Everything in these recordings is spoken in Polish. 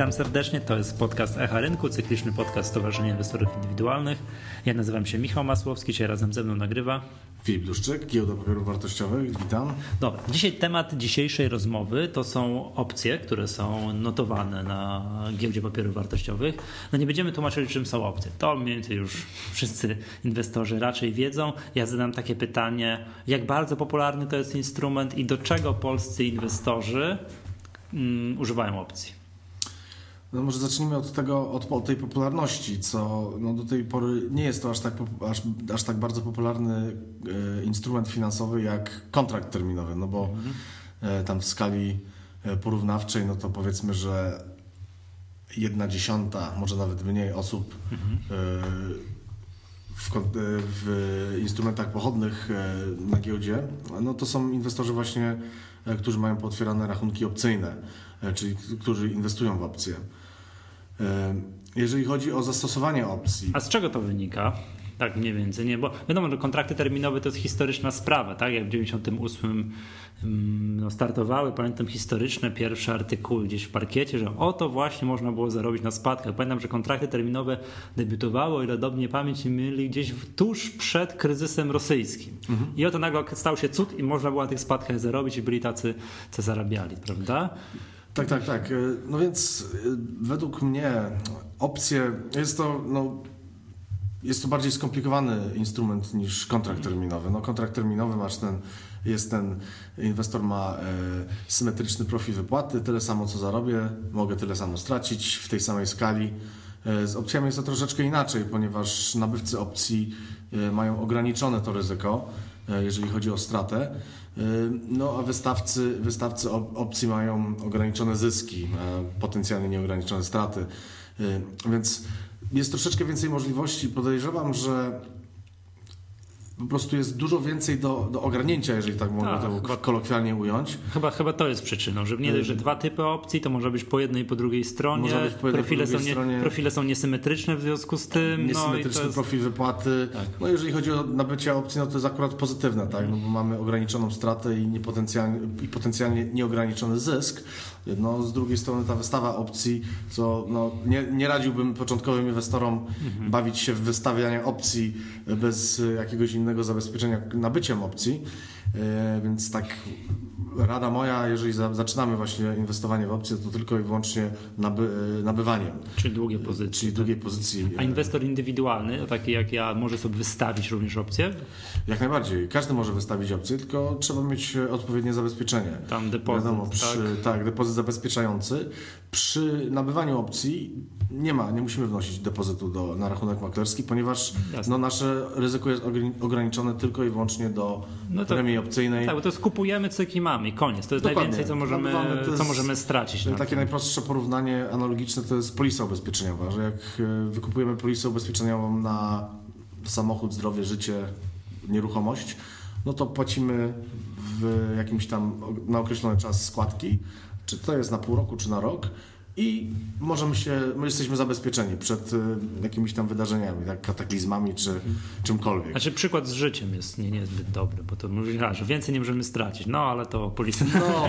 Witam serdecznie, to jest podcast Echa Rynku, cykliczny podcast Stowarzyszenia Inwestorów Indywidualnych. Ja nazywam się Michał Masłowski, dzisiaj razem ze mną nagrywa Filip Luszczyk, Giełda Papierów Wartościowych, witam. Dobra, dzisiaj temat dzisiejszej rozmowy to są opcje, które są notowane na Giełdzie Papierów Wartościowych. No nie będziemy tłumaczyli, czym są opcje. To mniej więcej już wszyscy inwestorzy raczej wiedzą. Ja zadam takie pytanie, jak bardzo popularny to jest instrument i do czego polscy inwestorzy mm, używają opcji? No może zacznijmy od tego, od tej popularności, co no do tej pory nie jest to aż tak, aż, aż tak bardzo popularny e, instrument finansowy jak kontrakt terminowy, no bo mhm. tam w skali e, porównawczej, no to powiedzmy, że jedna dziesiąta, może nawet mniej osób mhm. w, w, instrumentach pochodnych na giełdzie, no to są inwestorzy właśnie, którzy mają pootwierane rachunki opcyjne, czyli którzy inwestują w opcje. Jeżeli chodzi o zastosowanie opcji. A z czego to wynika? Tak mniej więcej, nie? Bo wiadomo, że kontrakty terminowe to jest historyczna sprawa, tak? Jak w 98 mm, no, startowały, pamiętam historyczne pierwsze artykuły gdzieś w parkiecie, że oto właśnie można było zarobić na spadkach. Pamiętam, że kontrakty terminowe debiutowały, o ile dobrze pamięć mieli, gdzieś tuż przed kryzysem rosyjskim. Mhm. I oto nagle stał się cud i można było na tych spadkach zarobić i byli tacy, co zarabiali, prawda? Tak, tak, tak. E, no więc e, według mnie opcje jest to, no, jest to bardziej skomplikowany instrument niż kontrakt terminowy. No, kontrakt terminowy masz ten, jest ten, inwestor ma e, symetryczny profil wypłaty, tyle samo co zarobię, mogę tyle samo stracić w tej samej skali. Z opcjami jest to troszeczkę inaczej, ponieważ nabywcy opcji mają ograniczone to ryzyko, jeżeli chodzi o stratę. No a wystawcy, wystawcy opcji mają ograniczone zyski, potencjalnie nieograniczone straty. Więc jest troszeczkę więcej możliwości. Podejrzewam, że po prostu jest dużo więcej do, do ogarnięcia, jeżeli tak można tak, to chyba, kolokwialnie ująć. Chyba, chyba to jest przyczyną, że nie dość, że dwa typy opcji, to może być po jednej i po drugiej stronie. Może być po jednej, profile, po są nie, stronie. profile są niesymetryczne w związku z tym. No Niesymetryczny no jest... profil wypłaty. Tak. No jeżeli chodzi o nabycie opcji, no to jest akurat pozytywne, tak? No bo mamy ograniczoną stratę i, i potencjalnie nieograniczony zysk. No, z drugiej strony ta wystawa opcji, co no, nie, nie radziłbym początkowym inwestorom mhm. bawić się w wystawianie opcji bez jakiegoś innego zabezpieczenia nabyciem opcji. E, więc tak rada moja, jeżeli za, zaczynamy właśnie inwestowanie w opcje, to tylko i wyłącznie naby, e, nabywaniem. Czyli długie pozycje. Czyli długiej pozycji. A inwestor indywidualny, taki jak ja, może sobie wystawić również opcję? Jak najbardziej. Każdy może wystawić opcję, tylko trzeba mieć odpowiednie zabezpieczenie. Tam depozyt, Wiadomo, przy, tak? tak, depozyt zabezpieczający. Przy nabywaniu opcji nie ma, nie musimy wnosić depozytu do, na rachunek maklerski, ponieważ no, nasze ryzyko jest ograniczone tylko i wyłącznie do no to, premii opcyjnej. Tak, bo to jest kupujemy mamy i koniec. To jest Dokładnie. najwięcej, co możemy, jest, co możemy stracić. Takie tym. najprostsze porównanie analogiczne to jest polisa ubezpieczeniowa, że jak e, wykupujemy polisę ubezpieczeniową na samochód, zdrowie, życie, nieruchomość, no to płacimy w jakimś tam na określony czas składki, czy to jest na pół roku, czy na rok i możemy się, my jesteśmy zabezpieczeni przed y, jakimiś tam wydarzeniami, tak, kataklizmami czy czymkolwiek. Znaczy przykład z życiem jest nie, niezbyt dobry, bo to mówi, że więcej nie możemy stracić. No, ale to policja... No.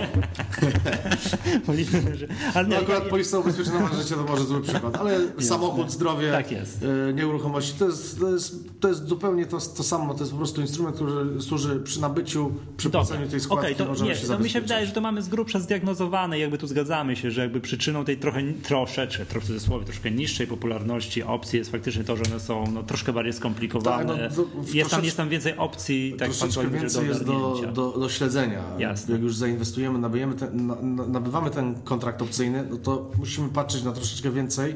ale nie, no, akurat policja ubezpieczona ma życie to może zły przykład, ale samochód, zdrowie, tak jest. Y, nieruchomości, to jest, to jest, to jest zupełnie to, to samo. To jest po prostu instrument, który służy przy nabyciu, przy płaceniu tej składki. Okay, to, możemy nie, się to mi się wydaje, że to mamy z grubsza zdiagnozowane, jakby tu zgadzamy się, że jakby przyczyną tej trochę, troszeczkę, trochę w cudzysłowie, troszkę niższej popularności opcji jest faktycznie to, że one są no, troszkę bardziej skomplikowane. Tak, no, jest, tam, jest tam więcej opcji, tak troszeczkę więcej do jest do, do, do śledzenia. Jasne. Jak już zainwestujemy, nabywamy ten, nabywamy ten kontrakt opcyjny, no to musimy patrzeć na troszeczkę więcej,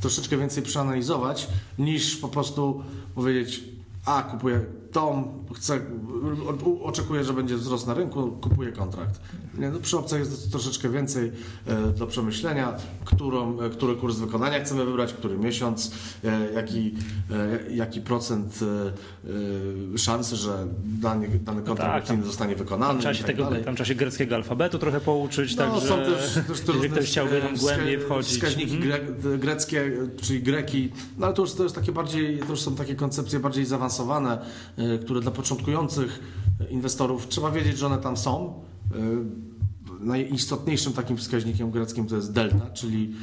troszeczkę więcej przeanalizować, niż po prostu powiedzieć, a kupuję tą, chcę, oczekuję, że będzie wzrost na rynku, kupuję kontrakt. Nie, no przy opcjach jest troszeczkę więcej e, do przemyślenia, którą, e, który kurs wykonania chcemy wybrać, który miesiąc, e, jaki, jaki procent szansy, że dany, dany kontrakt no tak, zostanie wykonany. W czasie, tak tego, tam w czasie greckiego alfabetu trochę pouczyć, no, także są też, też jeżeli ktoś chciałby tam głębiej wchodzić. Wskaźniki mhm. greckie, czyli greki, no ale to już, to jest takie bardziej, to już są takie koncepcje bardziej zaawansowane, które dla początkujących inwestorów trzeba wiedzieć, że one tam są najistotniejszym takim wskaźnikiem greckim to jest delta, czyli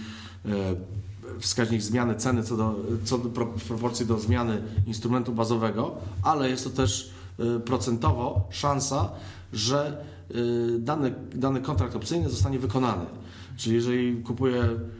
wskaźnik zmiany ceny co do, co do w proporcji do zmiany instrumentu bazowego, ale jest to też procentowo szansa, że dany, dany kontrakt opcyjny zostanie wykonany. Czyli jeżeli kupuję E,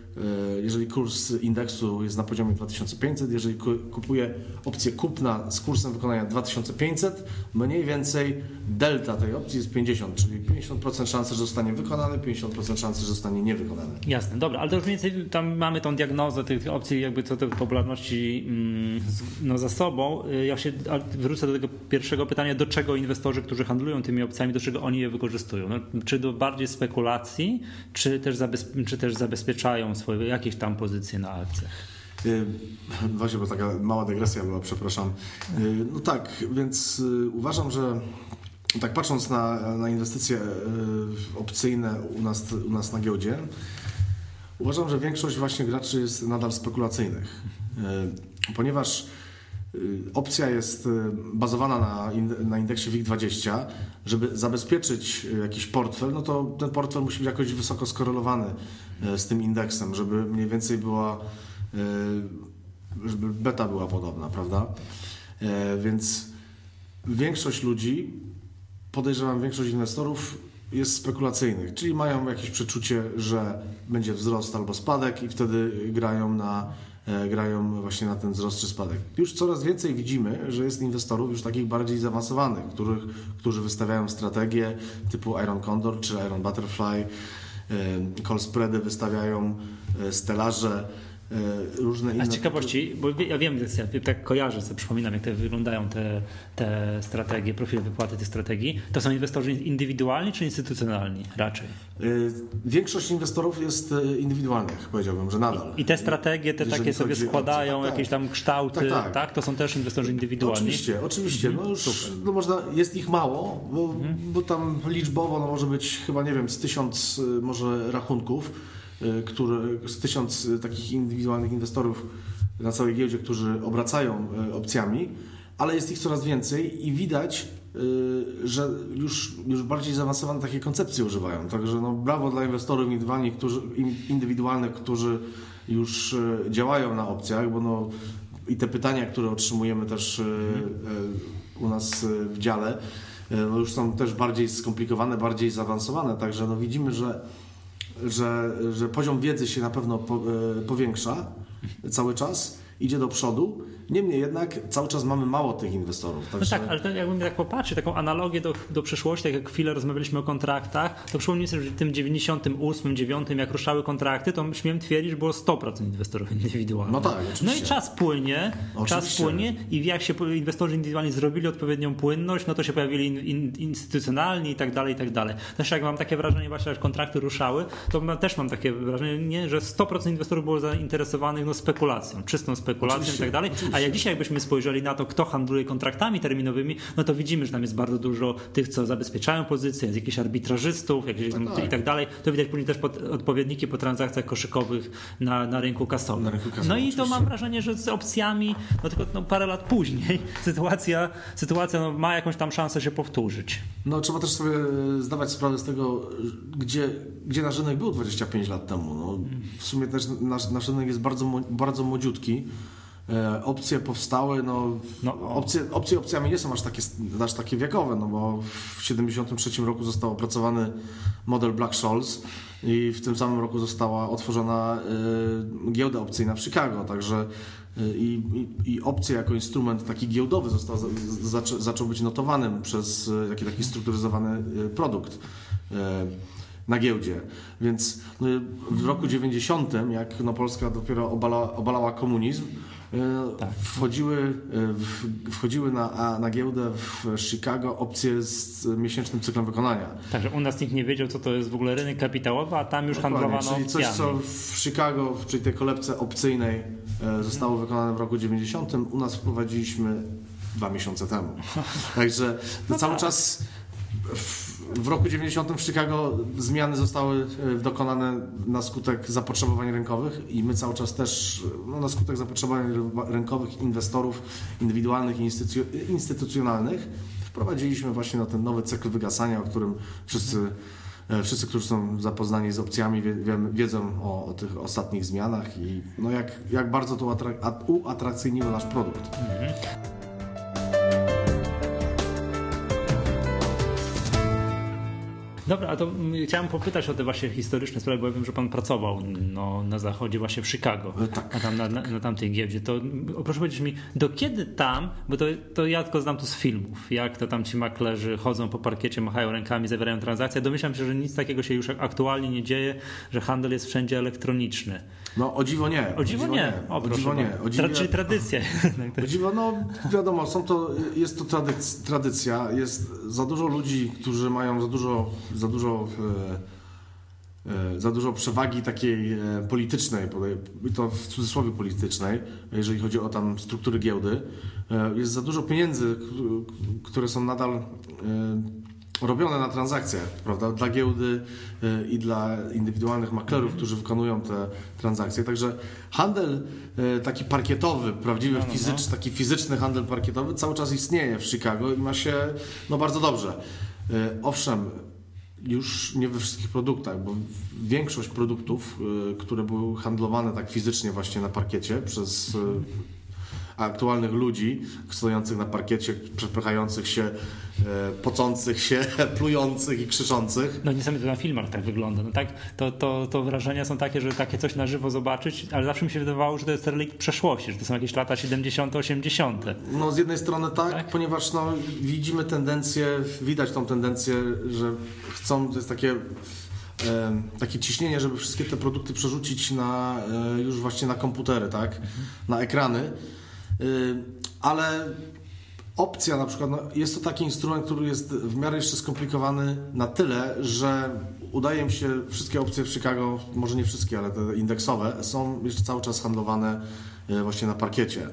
jeżeli kurs indeksu jest na poziomie 2500, jeżeli kupuję opcję kupna z kursem wykonania 2500, mniej więcej delta tej opcji jest 50, czyli 50% szansy, że zostanie wykonany, 50% szansy, że zostanie niewykonany. Jasne, dobra, ale to już mniej więcej tam mamy tą diagnozę tych opcji jakby co do popularności mm, no, za sobą. Y, ja się wrócę do tego pierwszego pytania, do czego inwestorzy, którzy handlują tymi opcjami, do czego oni je wykorzystują? No, czy do bardziej spekulacji, czy też, czy też zabezpieczają swoje jakieś tam pozycje na akcjach. Y, właśnie, bo taka mała dygresja była, przepraszam. Y, no tak, więc y, uważam, że tak patrząc na, na inwestycje opcyjne u nas, u nas na giełdzie, uważam, że większość właśnie graczy jest nadal spekulacyjnych, ponieważ opcja jest bazowana na, na indeksie WIG20. Żeby zabezpieczyć jakiś portfel, no to ten portfel musi być jakoś wysoko skorelowany z tym indeksem, żeby mniej więcej była, żeby beta była podobna, prawda? Więc większość ludzi, podejrzewam większość inwestorów jest spekulacyjnych, czyli mają jakieś przeczucie, że będzie wzrost albo spadek i wtedy grają na grają właśnie na ten wzrost czy spadek. Już coraz więcej widzimy, że jest inwestorów już takich bardziej zaawansowanych, których, którzy wystawiają strategie typu Iron Condor czy Iron Butterfly, call spready wystawiają e, stelaże, e, różne inne... A z ciekawości, bo ja wiem, ja tak kojarzę sobie, przypominam jak te wyglądają te, te strategie, profile wypłaty tych strategii, to są inwestorzy indywidualni czy instytucjonalni raczej? E, większość inwestorów jest indywidualnych, powiedziałbym, że nadal. I te strategie, te takie sobie składają, tak, jakieś tam kształty, tak, tak. tak, To są też inwestorzy indywidualni? Oczywiście, oczywiście. No już no można, jest ich mało, bo, mhm. bo tam liczbowo no może być chyba, nie wiem, z tysiąc może rachunków, które, z tysiąc takich indywidualnych inwestorów na całej giełdzie, którzy obracają opcjami, ale jest ich coraz więcej i widać, y, że już, już bardziej zaawansowane takie koncepcje używają. Także no, brawo dla inwestorów indywidualnych, którzy, indywidualnych, którzy już y, działają na opcjach, bo no, i te pytania, które otrzymujemy też y, u nas w dziale, no już są też bardziej skomplikowane, bardziej zaawansowane. Także no, widzimy, że, że, że poziom wiedzy się na pewno powiększa cały czas, idzie do przodu. Niemniej jednak cały czas mamy mało tych inwestorów. Także... No tak, ale to jakbym tak popatrzył, taką analogię do, do przeszłości, tak jak chwilę rozmawialiśmy o kontraktach, to przypomnij sobie, że w tym 98, 9, jak ruszały kontrakty, to śmiem twierdzić, że było 100% inwestorów indywidualnych. No tak, oczywiście. No i czas płynie, oczywiście. czas płynie i jak się inwestorzy indywidualni zrobili odpowiednią płynność, no to się pojawili in, in, instytucjonalni i tak dalej, i tak dalej. Też jak mam takie wrażenie właśnie, że kontrakty ruszały, to też mam takie wrażenie, że 100% inwestorów było zainteresowanych no, spekulacją, czystą spekulacją oczywiście, i tak dalej. Oczywiście. A jak dzisiaj byśmy spojrzeli na to, kto handluje kontraktami terminowymi, no to widzimy, że tam jest bardzo dużo tych, co zabezpieczają pozycje, jest jakichś arbitrażystów jakieś no tak. i tak dalej. To widać później też pod, odpowiedniki po transakcjach koszykowych na, na rynku kasowym. Na rynku kasowym no i to mam wrażenie, że z opcjami, no tylko no, parę lat później sytuacja, sytuacja no, ma jakąś tam szansę się powtórzyć. No trzeba też sobie zdawać sprawę z tego, gdzie, gdzie nasz rynek był 25 lat temu. No, w sumie też nasz, nasz rynek jest bardzo, bardzo młodziutki. E, opcje powstały, no, no opcje, opcje opcjami nie są aż takie, aż takie wiekowe, no bo w 1973 roku został opracowany model Black-Scholes i w tym samym roku została otworzona y, giełda opcyjna w Chicago, także y, i, i, opcje jako instrument taki giełdowy został, zaczą, zaczął być notowanym przez taki, taki strukturyzowany produkt na giełdzie. Więc w roku 90, jak no, Polska dopiero obala, obalała komunizm, E, tak. Wchodziły, e, wchodziły na, na giełdę w Chicago opcje z miesięcznym cyklem wykonania. Także u nas nikt nie wiedział, co to jest w ogóle rynek kapitałowy, a tam już Dokładnie, handlowano Czyli coś, co w Chicago, czyli tej kolebce opcyjnej e, zostało wykonane w roku 90, u nas wprowadziliśmy dwa miesiące temu. Także no cały tak. czas w roku 90 w Chicago zmiany zostały e, dokonane na skutek zapotrzebowań rynkowych i my cały czas też no, na skutek zapotrzebowań rynkowych inwestorów indywidualnych i instytucjonalnych wprowadziliśmy właśnie na ten nowy cykl wygasania, o którym wszyscy E, wszyscy, którzy są zapoznani z opcjami, wie, wiedzą o, o, tych ostatnich zmianach i no jak, jak bardzo to uatrakcyjniło nasz produkt. Mhm. Dobra, a to chciałem popytać o te właśnie historyczne sprawy, bo ja wiem, że pan pracował no, na zachodzie, właśnie w Chicago, e, tak. a tam na, na, na tamtej giełdzie. To proszę powiedzieć mi, do kiedy tam, bo to, to ja tylko znam to z filmów, jak to tam ci maklerzy chodzą po parkiecie, machają rękami, zawierają transakcje. Domyślam się, że nic takiego się już aktualnie nie dzieje, że handel jest wszędzie elektroniczny. No o dziwo nie. O dziwo, nie. O, o dziwo nie. O dziwo, Czyli tradycja. O dziwo, no wiadomo, są to, jest to tradycja. Jest za dużo ludzi, którzy mają za dużo, za dużo e, e, za dużo przewagi takiej e, politycznej, to w cudzysłowie politycznej, jeżeli chodzi o tam struktury giełdy. Jest za dużo pieniędzy, które są nadal robione na transakcjach, prawda, dla giełdy y, i dla indywidualnych maklerów, którzy wykonują te transakcje. Także handel y, taki parkietowy, prawdziwy, no, no, fizyczny, no. taki fizyczny handel parkietowy cały czas istnieje w Chicago i ma się no, bardzo dobrze. Y, owszem, już nie we wszystkich produktach, bo większość produktów, które były handlowane tak fizycznie właśnie na parkiecie przez aktualnych ludzi stojących na parkiecie, przepychających się, e, pocących się, plujących i krzyczących. No niestety to na filmach tak wygląda. No tak, to, to, to wrażenia są takie, że takie coś na żywo zobaczyć, ale zawsze mi się wydawało, że to jest relikt przeszłości, że to są jakieś lata 70., 80. No z jednej strony tak, tak? ponieważ no, widzimy tendencję, widać tą tendencję, że chcą, to jest takie takie ciśnienie, żeby wszystkie te produkty przerzucić na, e, już właśnie na komputery, tak? Mhm. Na ekrany. Y, ale opcja na przykład, no jest to taki instrument, który jest w miarę jeszcze skomplikowany na tyle, że udaje mi się wszystkie opcje w Chicago, może nie wszystkie, ale te indeksowe, są jeszcze cały czas handlowane y, właśnie na parkiecie.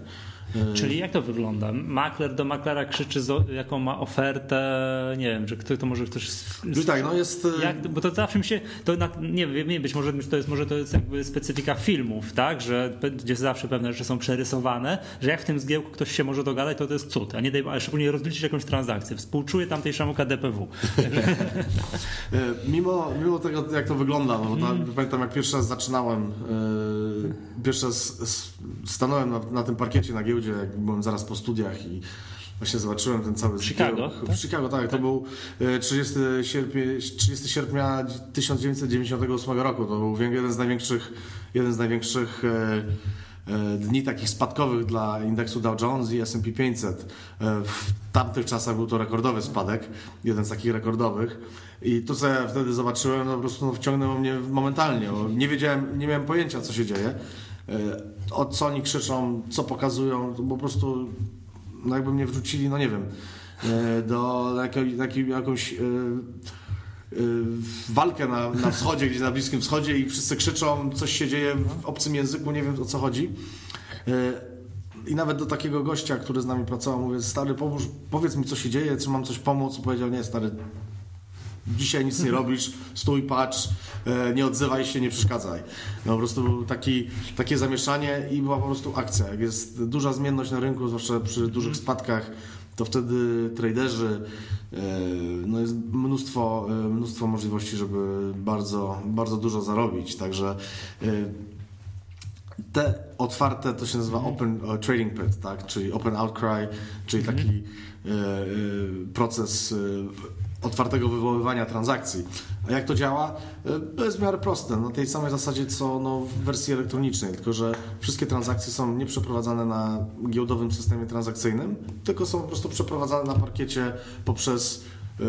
E, Czyli jak to wygląda? Makler do maklera krzyczy, jaką ma ofertę, nie wiem, że kto to może ktoś. No tak, no jest. E, jak, bo to zawsze mi się. To na, nie wiem, być może to jest, może to jest jakby specyfika filmów, tak? Że gdzie zawsze pewne rzeczy są przerysowane, że jak w tym zgiełku ktoś się może dogadać, to to jest cud. A nie daj, ale szczególnie rozliczyć jakąś transakcję. Współczuję tamtejszemu KDPW. E, mimo, mimo tego, jak to wygląda, no, hmm. pamiętam jak pierwszy raz zaczynałem, yy, pierwszy raz stanąłem na, na tym parkiecie na giełdzie giełdzie, jak byłem zaraz po studiach i właśnie zobaczyłem ten cały... W Chicago? W Chicago, tak. tak. To był 30 e, sierpnia, 30 sierpnia 1998 roku. To był jeden z największych, jeden z największych e, e, dni takich spadkowych dla indeksu Dow Jones i S&P 500. W tamtych czasach był to rekordowy spadek, jeden z takich rekordowych. I to, co ja wtedy zobaczyłem, no po prostu no, wciągnęło mnie momentalnie. Nie wiedziałem, nie miałem pojęcia, co się dzieje. E, o co oni krzyczą, co pokazują, to po prostu no jakby mnie wrzucili, no nie wiem, e, do jakiej, jakąś e, walkę na, na wschodzie, gdzieś na Bliskim Wschodzie i wszyscy krzyczą, coś się dzieje w obcym języku, nie wiem o co chodzi. I nawet do takiego gościa, który z nami pracował, mówię, stary, pomóż, powiedz mi, co się dzieje, czy mam coś pomóc? Powiedział, nie, stary, dzisiaj nic nie robisz, stój, patrz, e, nie odzywaj się, nie przeszkadzaj. No po prostu był taki, takie zamieszanie i była po prostu akcja. Jak jest duża zmienność na rynku, zwłaszcza przy dużych spadkach, to wtedy traderzy, e, no jest mnóstwo, e, mnóstwo możliwości, żeby bardzo, bardzo dużo zarobić. Także te otwarte, to się nazywa. Open Trading Pit, tak? czyli Open Outcry, czyli taki proces otwartego wywoływania transakcji. A jak to działa? E, to jest w miarę proste, na tej samej zasadzie co no, w wersji elektronicznej, tylko że wszystkie transakcje są nie przeprowadzane na giełdowym systemie transakcyjnym, tylko są po prostu przeprowadzane na parkiecie poprzez e,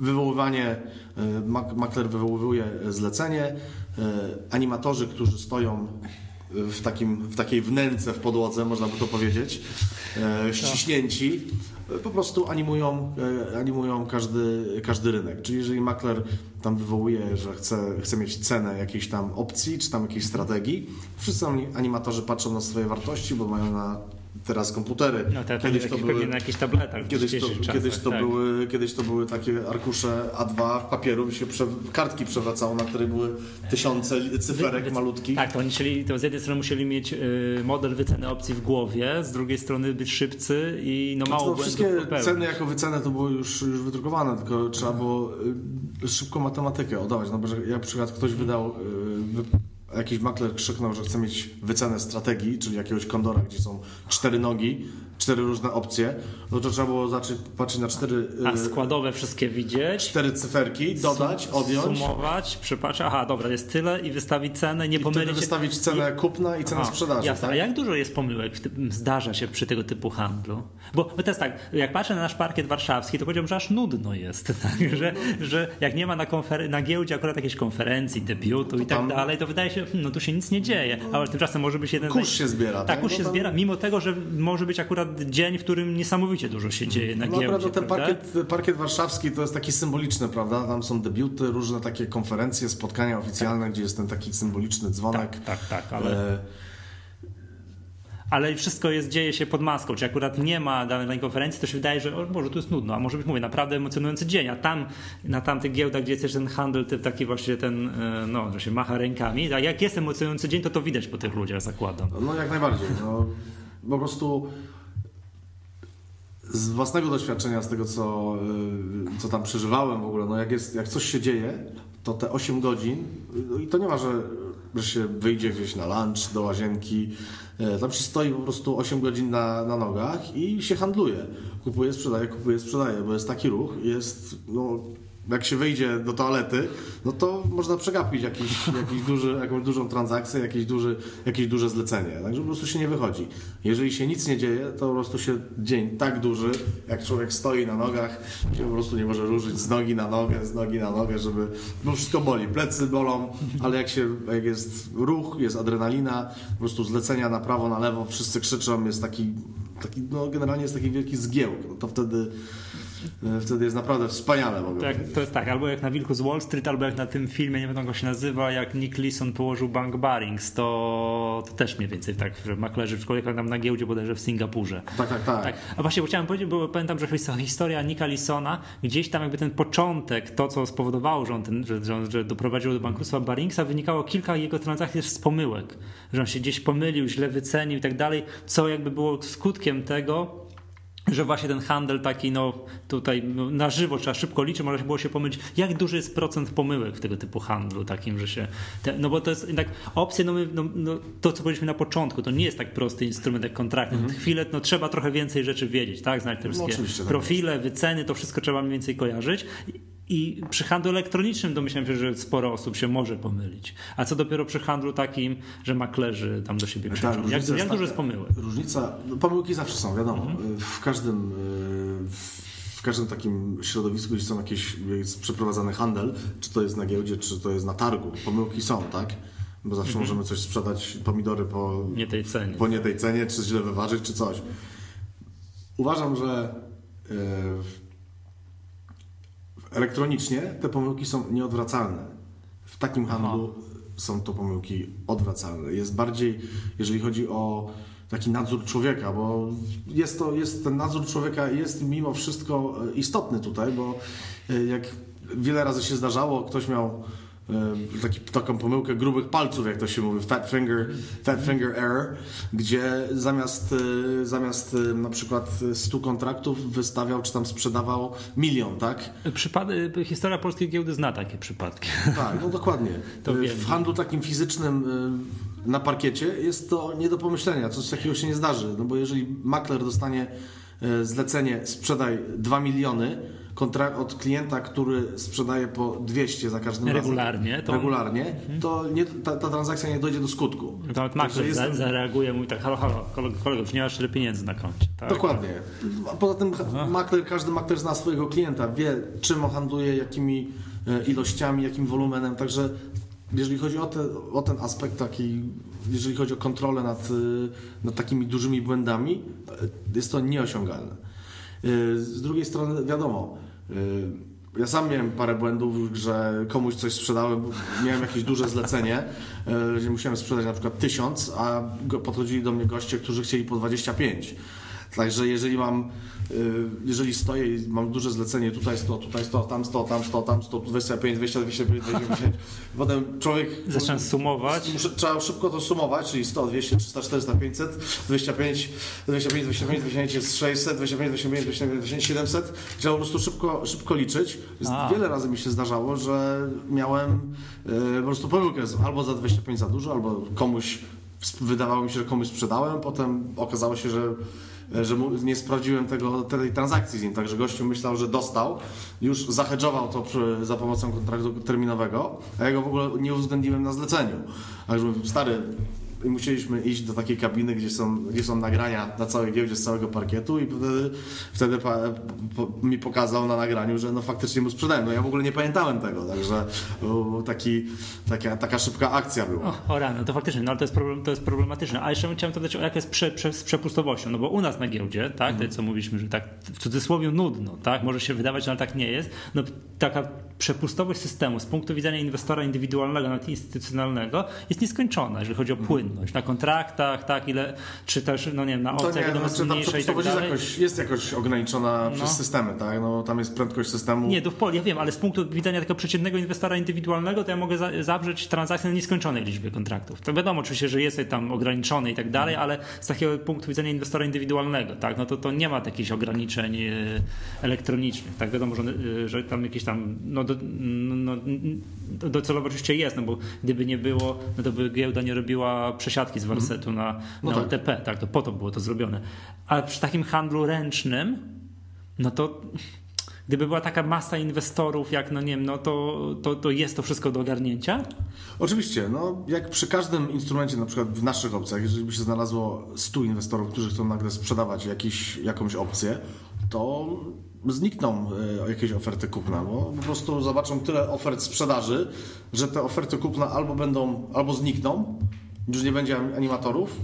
wywoływanie, e, makler wywołuje zlecenie, animatorzy, którzy stoją w, takim, w takiej wnęce w podłodze, można by to powiedzieć, ściśnięci, po prostu animują, e, animują każdy, każdy rynek. Czyli jeżeli makler tam wywołuje, że chce, chce mieć cenę jakiejś tam opcji, czy tam jakiejś strategii, wszyscy animatorzy patrzą na swoje wartości, bo mają na teraz komputery. No te, kiedyś to były na jakichś tabletach. Kiedyś to, czasach, kiedyś, to tak. były, kiedyś to były takie arkusze A2 papieru, się prze, kartki przewracało, na których były tysiące cyferek Wy- malutkich. Tak, to oni to z jednej strony musieli mieć y, model wyceny opcji w głowie, z drugiej strony być szybcy i no mało to błędów wszystkie ceny jako wycenę to było już, już wydrukowane, tylko trzeba było y, szybko matematykę oddawać. No bo na przykład ktoś wydał, y, jakiś makler krzyknął, że chce mieć wycenę strategii, czyli jakiegoś kondora, gdzie są cztery nogi, cztery różne opcje, no to trzeba było zacząć patrzeć na cztery, y, A składowe wszystkie widzieć, cztery cyferki, dodać, odjąć. sumować, przypatrzeć, aha, dobra, jest tyle i wystawić cenę, nie I wtedy pomylić się. wystawić cenę kupna i cenę Aha, sprzedaży. Jasne, tak? a jak dużo jest pomyłek tym, zdarza się przy tego typu handlu? Bo, jest tak, jak patrzę na nasz parkiet warszawski, to powiedziałbym, że aż nudno jest, tak? że, że jak nie ma na, konfer- na giełdzie akurat jakiejś konferencji, debiutu i tak dalej, to wydaje się, hmm, no tu się nic nie dzieje, ale tymczasem może być jeden... Kurz się zbiera, Tak, tak? kurz No się zbiera, mimo tego, że może być akurat dzień, w którym niesamowicie dużo się dzieje na No giełdzie. akurat no, ten prawda? parkiet, parkiet warszawski to jest taki symboliczny, prawda? Tam są debiuty, różne takie konferencje, spotkania oficjalne, gdzie jest ten taki symboliczny dzwonek. Tak, tak, tak, ale... E, ale wszystko jest, dzieje się pod maską, czy akurat nie ma danej konferencji, to się wydaje, że o, może tu jest nudno, a może być, mówię, naprawdę emocjonujący dzień, a tam, na tamtych giełdach, gdzie jest też ten handel, ty- taki właśnie ten, e, no, że się macha rękami, a jak jest emocjonujący dzień, to to widać po tych ludziach, zakładam. No jak najbardziej. No, po prostu z własnego doświadczenia, z tego co, y, co tam przeżywałem w ogóle, no jak, jest, jak coś się dzieje, to te 8 godzin, y, i to nie ma, że, że się wyjdzie gdzieś na lunch, do łazienki, y, tam się stoi po prostu 8 godzin na, na nogach i się handluje. Kupuje, sprzedaje, kupuje, sprzedaje, bo jest taki ruch, jest, no, jak się wyjdzie do toalety, no to można przegapić jakiś, jakiś duży, jakąś dużą transakcję, jakieś, duży, jakieś duże zlecenie. Także po prostu się nie wychodzi. Jeżeli się nic nie dzieje, to po prostu się dzień tak duży, jak człowiek stoi na nogach, się po prostu nie może ruszyć z nogi na nogę, z nogi na nogę, żeby, bo wszystko boli, plecy bolą, ale jak się, jak jest ruch, jest adrenalina, po prostu zlecenia na prawo, na lewo, wszyscy krzyczą, jest taki, taki no generalnie jest taki wielki zgiełk, no to wtedy, wtedy jest naprawdę wspaniale, mogę powiedzieć. to jest tak, albo jak na Wilku z Wall Street, albo jak na tym filmie, nie wiem jak się nazywa, jak Nick Leeson położył Bank Barings, to, to też mniej więcej tak, że maklerzy w człowieka tam na giełdzie bodajże w Singapurze. Tak, tak, tak. Tak. A właśnie, bo chciałem powiedzieć, bo pamiętam, że his- historia Nika Lisona, gdzieś tam jakby ten początek, to co spowodowało, że, on ten, że, że, że doprowadziło do bankructwa Baringsa, wynikało kilka jego transakcji też z pomyłek. Że on się gdzieś pomylił, źle wycenił i tak dalej, co jakby było skutkiem tego, że właśnie ten handel taki, no tutaj no, na żywo trzeba szybko liczyć, może było się pomylić, jak duży jest procent pomyłek w tego typu handlu takim, że się, te, no bo to jest tak, opcje, no, my, no, no to co powiedzieliśmy na początku, to nie jest tak prosty instrument jak kontrakty, mm chwilę, no trzeba trochę więcej rzeczy wiedzieć, tak, znać te wszystkie oczywiście, tak profile, wyceny, to wszystko trzeba mniej więcej kojarzyć. I przy handlu elektronicznym domyślam się, że sporo osób się może pomylić. A co dopiero przy handlu takim, że maklerzy tam do siebie krzyczą. Tak, jak jak dużo jest pomyłek? Różnica, no, pomyłki zawsze są, wiadomo. Mhm. W każdym y, w każdym takim środowisku, gdzie są jakieś, jest przeprowadzany handel, czy to jest na giełdzie, czy to jest na targu, pomyłki są, tak? Bo zawsze możemy coś sprzedać, pomidory po. Nie tej cenie. po nie tej cenie, czy źle wyważyć, czy coś. Uważam, że y, elektronicznie te pomyłki są nieodwracalne. W takim handlu są to pomyłki odwracalne. Jest bardziej, jeżeli chodzi o taki nadzór człowieka, bo jest to, jest ten nadzór człowieka jest mimo wszystko e, istotny tutaj, bo e, jak wiele razy się zdarzało, ktoś miał taki, taką pomyłkę grubych palców, jak to się mówi, fat finger, fat finger error, gdzie zamiast, e, zamiast e, na przykład 100 kontraktów wystawiał, czy tam sprzedawał milion, tak? Przypady, historia polskiej giełdy zna takie przypadki. Tak, no dokładnie. To wiem. w handlu takim fizycznym na parkiecie jest to nie do pomyślenia. Coś takiego się nie zdarzy. No bo jeżeli makler dostanie zlecenie sprzedaj 2 miliony od klienta, który sprzedaje po 200 za każdym Regularnie, razem, to- regularnie, to nie, ta, ta transakcja nie dojdzie do skutku. Także makler jestem- za, zareaguje, mówi tak, halo, halo, kolego, kolego już nie masz tyle pieniędzy na koncie. Tak? Dokładnie. A poza tym makler, każdy makler zna swojego klienta, wie czym on handluje, jakimi e, ilościami, jakim wolumenem, także jeżeli chodzi o, te, o ten aspekt taki, jeżeli chodzi o kontrolę nad, e, nad takimi dużymi błędami, e, jest to nieosiągalne. Z drugiej strony wiadomo, ja sam miałem parę błędów, że komuś coś sprzedałem, miałem jakieś duże zlecenie, e, gdzie musiałem sprzedać na przykład tysiąc, a podchodzili do mnie goście, którzy chcieli po 25. Także jeżeli mam, y, jeżeli stoję i mam duże zlecenie, tutaj 100, tutaj 100, tam 100, tam 100, tam 100, 25, 20, 25, 25, potem człowiek... Zaczyna sumować. Muszę, trzeba szybko to sumować, czyli 100, 200, 300, 400, 500, 25, 25, 25, 25 jest 600, 25, 25, 25, 25 700. Trzeba po prostu szybko, szybko liczyć. A. Wiele razy mi się zdarzało, że miałem y, po prostu pomyłkę, albo za 25 za dużo, albo komuś wydawało mi się, że komuś sprzedałem, potem okazało się, że że nie sprawdziłem tego, tej transakcji z nim, także gościu myślał, że dostał, już zahedżował to przy, za pomocą kontraktu terminowego, a ja go w ogóle nie uwzględniłem na zleceniu. Także stary, i musieliśmy iść do takiej kabiny, gdzie są, gdzie są nagrania na całej giełdzie z całego parkietu i wtedy, wtedy pa, po, mi pokazał na nagraniu, że no faktycznie mu sprzedałem. No ja w ogóle nie pamiętałem tego, także taki, taka, taka szybka akcja była. O, o rano, to faktycznie, no ale to jest, problem, to jest problematyczne. A jeszcze chciałem dodać, jak jest prze, prze, z przepustowością, no bo u nas na giełdzie, tak, mhm. to co mówiliśmy, że tak w cudzysłowie nudno, tak, może się wydawać, ale tak nie jest, no taka przepustowość systemu z punktu widzenia inwestora indywidualnego, nawet instytucjonalnego jest nieskończona, jeżeli chodzi o płynność na kontraktach, tak, ile, czy też, no nie wiem, na opcjach wiadomo znaczy, mniejsze i tak dalej. Jest jakoś, jest jakoś ograniczona no. przez systemy, tak, no tam jest prędkość systemu. Nie, to w polu, ja wiem, ale z punktu widzenia takiego przeciętnego inwestora indywidualnego, to ja mogę za, zawrzeć transakcję na nieskończonej liczbie kontraktów. To wiadomo oczywiście, że jest tam ograniczony i tak dalej, ale z takiego punktu widzenia inwestora indywidualnego, tak, no to, to nie ma takich ograniczeń e, elektronicznych, tak, wiadomo, że, e, że tam jakieś tam, no, do, no, no docelowo oczywiście jest, no bo gdyby nie było, no to by giełda nie robiła przesiadki z warsetu na, no na tak. OTP, tak, to po to było to zrobione. Ale przy takim handlu ręcznym, no to gdyby była taka masa inwestorów, jak no nie wiem, no to, to, to jest to wszystko do ogarnięcia? Oczywiście, no jak przy każdym instrumencie, na przykład w naszych opcjach, jeżeli by się znalazło 100 inwestorów, którzy chcą nagle sprzedawać jakiś, jakąś opcję, to znikną e, jakieś oferty kupna, bo po prostu zobaczą tyle ofert sprzedaży, że te oferty kupna albo będą, albo znikną, już nie będzie animatorów,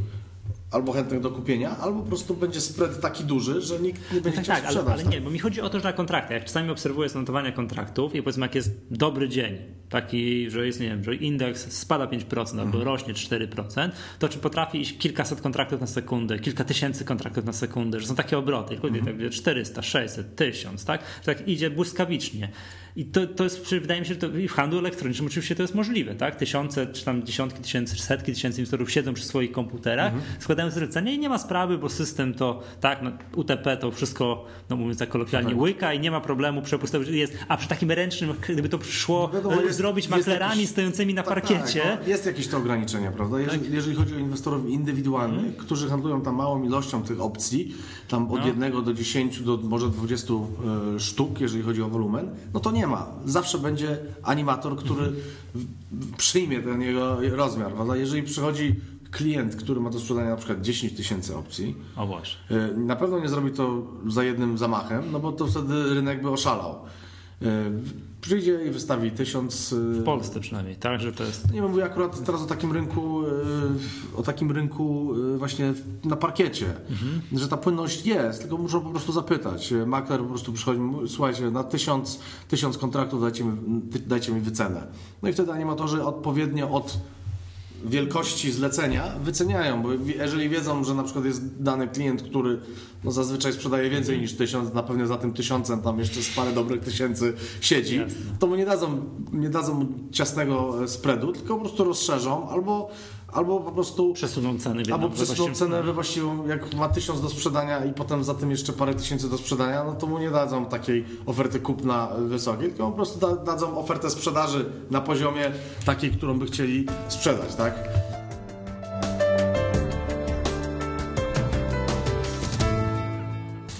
albo chętnych do kupienia, albo po prostu będzie spread taki duży, że nikt nie będzie no chciał tak, sprzedać. Ale, ale tak? nie, bo mi chodzi o to, że na kontrakty, jak czasami obserwuję zanotowania kontraktów i powiedzmy jak jest dobry dzień, taki, że jest, nie wiem, że indeks spada 5% albo mhm. rośnie 4%, to czy potrafi iść kilkaset kontraktów na sekundę, kilka tysięcy kontraktów na sekundę, że są takie obroty, mhm. tak 400, 600, 1000, tak? Że tak idzie błyskawicznie. I to, to jest, wydaje mi się, że to w handlu elektronicznym oczywiście to jest możliwe, tak? Tysiące, czy tam dziesiątki tysięcy, setki tysięcy inwestorów siedzą przy swoich komputerach, mhm. składają zlecenie i nie ma sprawy, bo system to, tak, no, UTP to wszystko, no mówiąc tak kolokwialnie, łyka i nie ma problemu, przepustowość jest, a przy takim ręcznym, gdyby to przyszło no wiadomo, jest, zrobić maklerami jakiś, stojącymi na tak, parkiecie. Tak, no, jest jakieś to ograniczenie, prawda? Jeżeli, tak. jeżeli chodzi o inwestorów indywidualnych, mhm. którzy handlują tam małą ilością tych opcji, tam od no. jednego do 10 do może 20 y, sztuk, jeżeli chodzi o wolumen, no to nie ma. Zawsze będzie animator, który przyjmie ten jego rozmiar, prawda? Jeżeli przychodzi klient, który ma do sprzedania na przykład 10 tysięcy opcji, o właśnie. Y, na pewno nie zrobi to za jednym zamachem, no bo to wtedy rynek by oszalał. Y, przyjdzie i wystawi tysiąc. W Polsce przynajmniej, tak, że to jest. Nie mówię akurat teraz o takim rynku, o takim rynku właśnie na parkiecie, mhm. że ta płynność jest, tylko muszą po prostu zapytać. Makler po prostu przychodzi, słuchajcie, na tysiąc, tysiąc kontraktów dajcie mi, dajcie mi wycenę. No i wtedy animatorzy odpowiednio od wielkości zlecenia wyceniają, bo jeżeli wiedzą, że na przykład jest dany klient, który no zazwyczaj sprzedaje więcej niż tysiąc, na pewno za tym tysiącem tam jeszcze z parę dobrych tysięcy siedzi, Jasne. to mu nie dadzą, nie dadzą spreadu, spreadu, tylko po prostu rozszerzą albo albo po prostu przesuną ceny albo przesuną cenę we właściwą, jak ma tysiąc do sprzedania i potem za tym jeszcze parę tysięcy do sprzedania, no to mu nie dadzą takiej oferty kupna wysokiej, tylko po prostu da, dadzą ofertę sprzedaży na poziomie takiej, którą by chcieli sprzedać, tak?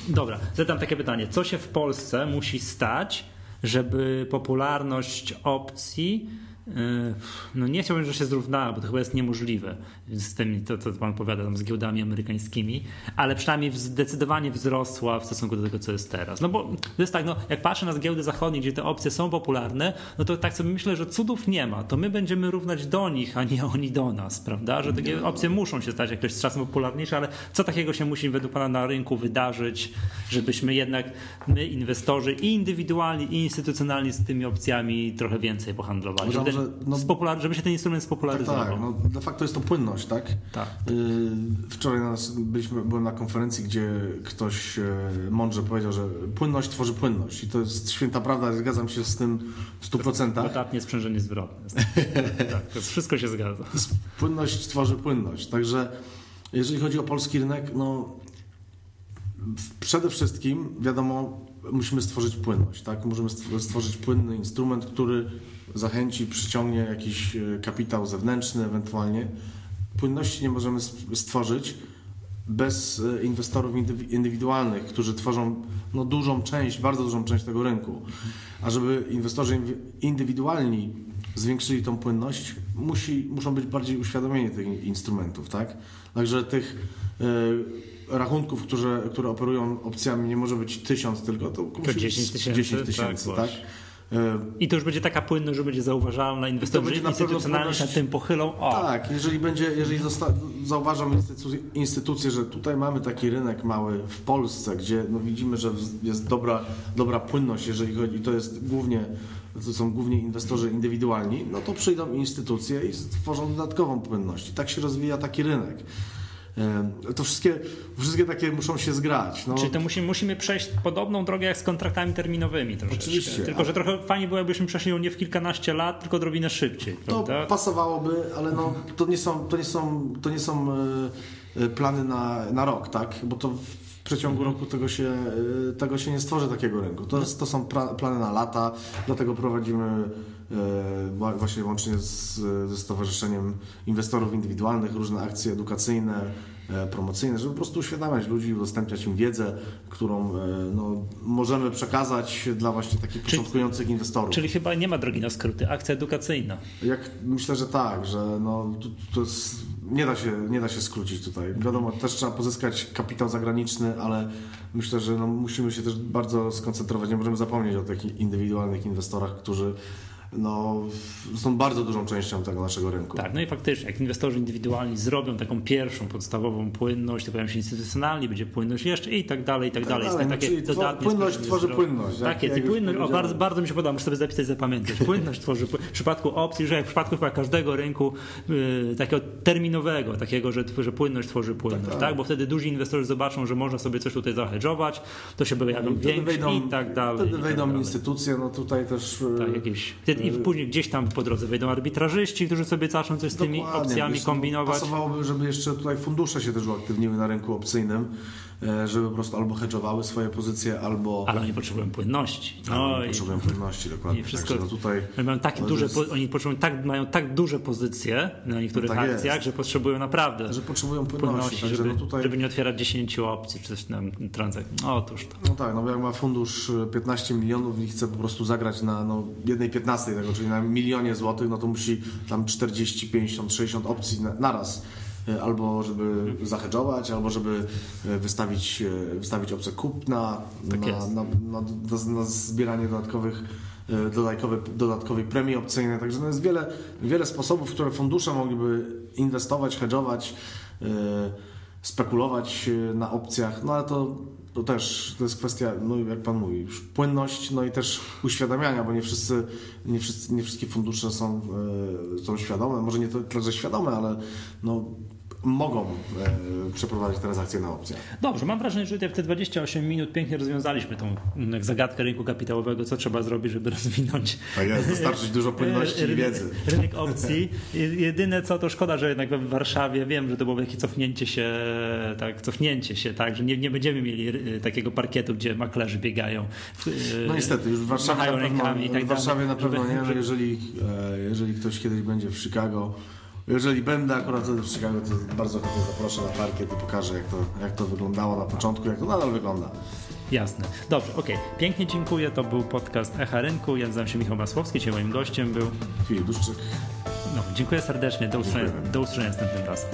Dobra, zadam takie pytanie. Co się w Polsce musi stać, żeby popularność opcji no nie chciałbym, że się zrównała, bo to chyba jest niemożliwe z tym, to, co pan powiada tam z giełdami amerykańskimi, ale przynajmniej zdecydowanie wzrosła w stosunku do tego, co jest teraz. No bo to jest tak, no, jak patrzę na giełdy zachodnie, gdzie te opcje są popularne, no to tak sobie myślę, że cudów nie ma. To my będziemy równać do nich, a nie oni do nas, prawda? Że takie opcje muszą się stać jakoś z czasem popularniejsze, ale co takiego się musi według pana na rynku wydarzyć, żebyśmy jednak my, inwestorzy i indywidualni, i instytucjonalni z tymi opcjami trochę więcej pohandlowali? Żeby, że, no, spopular- żeby się ten instrument spopularyzował. Tak, tak. No, de facto jest to płynność, tak? Tak. Yy, wczoraj nas, byliśmy, byłem na konferencji, gdzie ktoś e, mądrze powiedział, że płynność tworzy płynność. I to jest święta prawda, zgadzam się z tym w 100%. Dodatnie sprzężenie zwrotne. tak, to wszystko się zgadza. Płynność tworzy płynność. Także jeżeli chodzi o polski rynek, no przede wszystkim wiadomo, musimy stworzyć płynność, tak? Możemy stworzyć płynny instrument, który zachęci, przyciągnie jakiś e, kapitał zewnętrzny ewentualnie. Płynności nie możemy stworzyć bez e, inwestorów indywidualnych, którzy tworzą no, dużą część, bardzo dużą część tego rynku. A żeby inwestorzy indywidualni zwiększyli tą płynność, musi, muszą być bardziej uświadomieni tych instrumentów, tak? Także tych y, rachunków, które, które operują opcjami nie może być tysiąc tylko, to, to 10 tysięcy, 10 tysięcy tak? tak? I to już będzie taka płynność, że będzie zauważalna, inwestorzy instytucjonalni się tym pochylą. O. Tak, jeżeli będzie, jeżeli zauważam instytucje, instytucje, że tutaj mamy taki rynek mały w Polsce, gdzie no widzimy, że jest dobra, dobra płynność, jeżeli chodzi, to jest głównie to są głównie inwestorzy indywidualni, no to przyjdą instytucje i stworzą dodatkową płynność. I tak się rozwija taki rynek. To wszystkie, wszystkie takie muszą się zgrać. No. Czyli to musimy, musimy przejść podobną drogę jak z kontraktami terminowymi troszeczkę. Oczywiście. Tylko, że trochę fajnie było, jakbyśmy przeszli ją nie w kilkanaście lat, tylko odrobinę szybciej. Prawda? To pasowałoby, ale no, to nie są, to nie są, to nie są e, e, plany na, na rok, tak? Bo to w przeciągu roku tego się, y, tego się nie stworzy takiego rynku. To, to są plany na lata, dlatego prowadzimy y, właśnie łącznie z, ze Stowarzyszeniem Inwestorów Indywidualnych różne akcje edukacyjne, e, promocyjne, żeby po prostu uświadamiać ludzi, udostępniać im wiedzę, którą e, no, możemy przekazać dla właśnie takich czyli, początkujących inwestorów. Czyli chyba nie ma drogi na skróty, akcja edukacyjna. Jak, myślę, że tak, że no, to, to jest nie da się, nie da się skrócić tutaj. Wiadomo, też trzeba pozyskać kapitał zagraniczny, ale myślę, że no, musimy się też bardzo skoncentrować. Nie możemy zapomnieć o takich indywidualnych inwestorach, którzy no, są bardzo dużą częścią tego naszego rynku. Tak, no i faktycznie, jak inwestorzy indywidualni zrobią taką pierwszą podstawową płynność, to pojawią się instytucjonalni, będzie płynność jeszcze i tak dalej, i tak, tak dalej. dalej. Takie no, dodatnie płynność tworzy płynność. Tak jest, i płynność, o, bardzo, bardzo mi się podoba, muszę sobie zapisać, zapamiętać. Płynność tworzy w przypadku opcji, że jak w przypadku chyba każdego rynku yy, takiego terminowego, takiego, że, że płynność tworzy płynność, tak, tak. tak, Bo wtedy duzi inwestorzy zobaczą, że można sobie coś tutaj zahedżować, to się pojawią większe i tak dalej. Wtedy tak wejdą tak instytucje, no tutaj też... Tak, jakieś i później gdzieś tam po drodze wejdą arbitrażyści, którzy sobie zaczną coś z tymi Dokładnie, opcjami wiesz, kombinować. Pasowałoby, żeby jeszcze tutaj fundusze się też uaktywniły na rynku opcyjnym. E, żeby po prostu albo hedżowały swoje pozycje, albo... Ale oni potrzebują płynności. No, oni i... potrzebują płynności, dokładnie. I wszystko, no tutaj oni mają, tak duże, jest... oni potrzebują tak, mają tak duże pozycje na niektórych no tak akcjach, jest. że potrzebują naprawdę że potrzebują płynności, płynności żeby, no tutaj... żeby nie otwierać 10 opcji, czy coś tam transakcji. No, otóż to. No tak, no jak ma fundusz 15 milionów i chce po prostu zagrać na no, jednej 15 tego, czyli na milionie złotych, no to musi tam 40, 50, 60 opcji na, naraz E, albo żeby zahedżować, albo żeby e, wystawić, e, wystawić opcję kupna tak na, na, na, na, zbieranie dodatkowych dodatkowej, dodatkowej premii opcyjnej. Także no jest wiele, wiele sposobów, w które fundusze mogliby inwestować, hedżować, spekulować na opcjach, no ale to, to też to jest kwestia, no jak Pan mówi, płynność, no i też uświadamiania, bo nie wszyscy, nie, wszyscy, nie wszystkie fundusze są, są świadome, może nie tyle, że świadome, ale no, mogą e, przeprowadzić transakcje na opcjach. Dobrze, mam wrażenie, że w te 28 minut pięknie rozwiązaliśmy tą mm, zagadkę rynku kapitałowego, co trzeba zrobić, żeby rozwinąć. Tak jest, dostarczyć dużo płynności i wiedzy. Rynek opcji. Jedyne co, to szkoda, że jednak w Warszawie wiem, że to było jakieś cofnięcie się, tak, cofnięcie się, tak, że nie, nie będziemy mieli e, takiego parkietu, gdzie maklerzy biegają. E, no niestety, już w Warszawie na pewno, i tak w Warszawie na pewno nie, no jeżeli, jeżeli ktoś kiedyś będzie w Chicago, jeżeli będę akurat wtedy w Chicago, to bardzo chętnie zaproszę na parkiet i pokażę, jak to, jak to wyglądało na początku, jak to nadal wygląda. Jasne. Dobrze, okej. Okay. Pięknie dziękuję. To był podcast Echa Rynku. Ja nazywam się Michał Masłowski, dzisiaj moim gościem był Filip Duszczyk. No, dziękuję serdecznie. Do usłyszenia, do usłyszenia następnym razem.